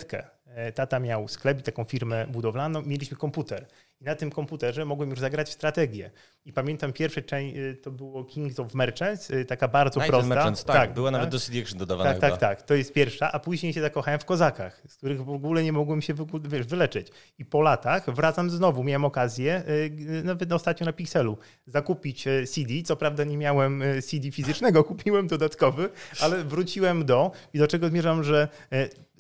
B: E, tata miał sklep, taką firmę budowlaną, mieliśmy komputer. I na tym komputerze mogłem już zagrać w strategię. I pamiętam pierwsze część, y, to było Kings of Merchants, y, taka bardzo Night prosta.
A: Merchants, tak, tak, była tak? nawet do CD Action dodawana
B: Tak, chyba. tak, tak, to jest pierwsza, a później się zakochałem w Kozakach, z których w ogóle nie mogłem się wiesz, wyleczyć. I po latach wracam znowu, miałem okazję, y, nawet ostatnio na Pixelu, zakupić CD, co prawda nie miałem CD fizycznego, kupiłem dodatkowy, ale wróciłem do, i do czego zmierzam, że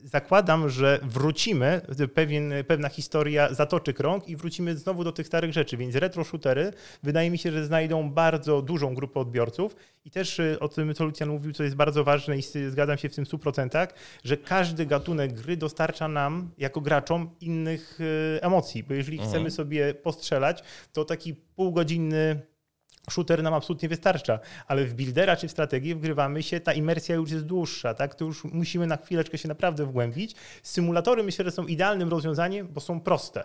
B: zakładam, że wrócimy, pewien, pewna historia zatoczy krąg i wrócimy znowu do tych starych rzeczy, więc retro shootery wydaje mi się, że znajdą bardzo dużą grupę odbiorców i też y, o tym, co Lucjan mówił, co jest bardzo ważne i zgadzam się w tym 100%, że każdy gatunek gry dostarcza nam, jako graczom, innych y, emocji, bo jeżeli mhm. chcemy sobie postrzelać, to taki półgodzinny shooter nam absolutnie wystarcza, ale w buildera czy w strategię wgrywamy się, ta imersja już jest dłuższa, tak? To już musimy na chwileczkę się naprawdę wgłębić. Symulatory myślę, że są idealnym rozwiązaniem, bo są proste.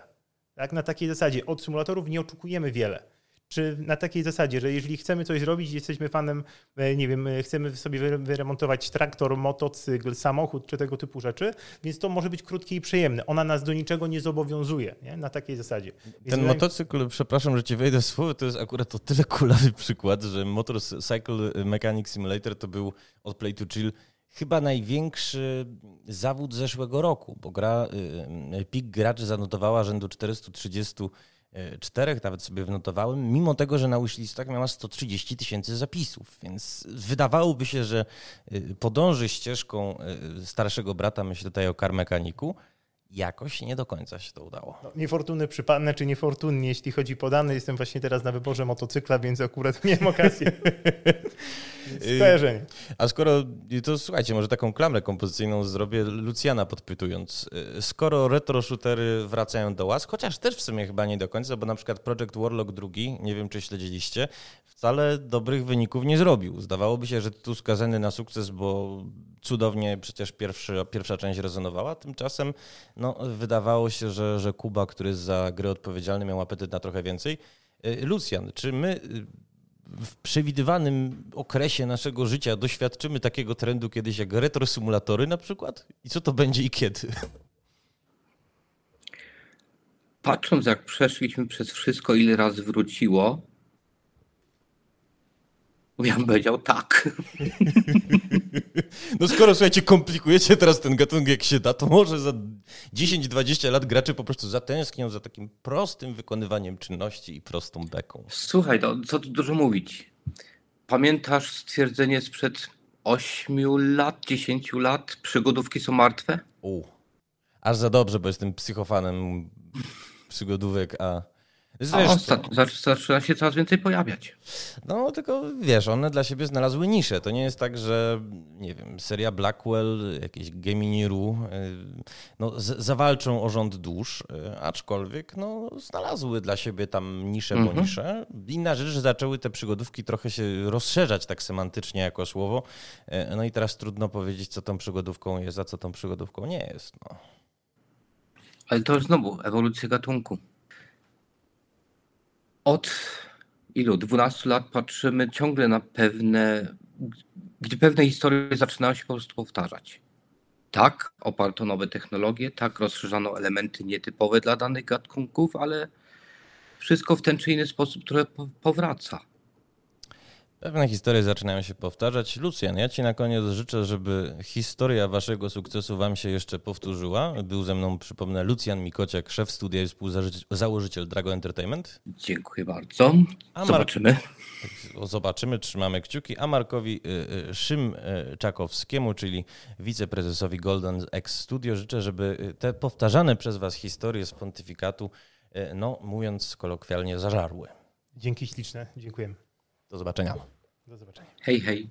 B: Tak? Na takiej zasadzie od symulatorów nie oczekujemy wiele. Czy na takiej zasadzie, że jeżeli chcemy coś zrobić, jesteśmy fanem, e, nie wiem, e, chcemy sobie wyremontować traktor, motocykl, samochód czy tego typu rzeczy, więc to może być krótkie i przyjemne. Ona nas do niczego nie zobowiązuje nie? na takiej zasadzie.
A: Więc Ten motocykl, przepraszam, że ci wejdę w słowo, to jest akurat o tyle kulawy przykład, że Motorcycle Mechanic Simulator to był od Play to Chill chyba największy zawód zeszłego roku, bo gra, y, y, pik graczy zanotowała rzędu 430 E, czterech, nawet sobie wnotowałem, mimo tego, że na wishlistach miała 130 tysięcy zapisów, więc wydawałoby się, że e, podąży ścieżką starszego brata, myślę tutaj o Car Mechaniku, jakoś nie do końca się to udało.
B: No, niefortunny przypadek, czy niefortunnie, jeśli chodzi o dane. Jestem właśnie teraz na wyborze motocykla, więc akurat miałem okazję. Skojarzenie.
A: A skoro, to słuchajcie, może taką klamrę kompozycyjną zrobię Lucjana podpytując. Skoro retro shootery wracają do łask, chociaż też w sumie chyba nie do końca, bo na przykład Project Warlock II, nie wiem czy śledziliście, wcale dobrych wyników nie zrobił. Zdawałoby się, że tu skazany na sukces, bo cudownie przecież pierwszy, pierwsza część rezonowała. Tymczasem no, wydawało się, że, że Kuba, który jest za gry odpowiedzialny, miał apetyt na trochę więcej. Y, Lucjan, czy my y, w przewidywanym okresie naszego życia doświadczymy takiego trendu kiedyś jak retro symulatory na przykład? I co to będzie i kiedy?
C: Patrząc jak przeszliśmy przez wszystko, ile razy wróciło, ja bym powiedział tak.
A: No skoro, słuchajcie, komplikujecie teraz ten gatunek jak się da, to może za 10-20 lat gracze po prostu zatęsknią za takim prostym wykonywaniem czynności i prostą beką.
C: Słuchaj, to, co tu dużo mówić. Pamiętasz stwierdzenie sprzed 8 lat, 10 lat? Przygodówki są martwe?
A: U, aż za dobrze, bo jestem psychofanem przygodówek, a
C: Zresztą. Zaczyna się coraz więcej pojawiać.
A: No, tylko wiesz, one dla siebie znalazły niszę. To nie jest tak, że nie wiem, seria Blackwell, jakieś Gemini.ru y, no, zawalczą o rząd dusz, y, aczkolwiek no, znalazły dla siebie tam niszę mhm. po niszę. Inna rzecz, że zaczęły te przygodówki trochę się rozszerzać tak semantycznie jako słowo. Y, no i teraz trudno powiedzieć, co tą przygodówką jest, a co tą przygodówką nie jest. No.
C: Ale to znowu ewolucja gatunku od ilu? 12 lat patrzymy ciągle na pewne, gdzie pewne historie zaczynają się po prostu powtarzać. Tak, oparto nowe technologie, tak, rozszerzano elementy nietypowe dla danych gatunków, ale wszystko w ten czy inny sposób trochę powraca.
A: Pewne historie zaczynają się powtarzać. Lucjan, ja Ci na koniec życzę, żeby historia Waszego sukcesu Wam się jeszcze powtórzyła. Był ze mną, przypomnę, Lucjan Mikociak, szef studia i współzałożyciel Drago Entertainment.
C: Dziękuję bardzo. Zobaczymy.
A: Zobaczymy, trzymamy kciuki. A Markowi y, y, Szymczakowskiemu, czyli wiceprezesowi Golden X Studio, życzę, żeby te powtarzane przez Was historie z pontyfikatu, y, no mówiąc kolokwialnie, zażarły.
B: Dzięki śliczne. Dziękujemy.
A: Do zobaczenia.
B: Do zobaczenia.
C: Hej, hej.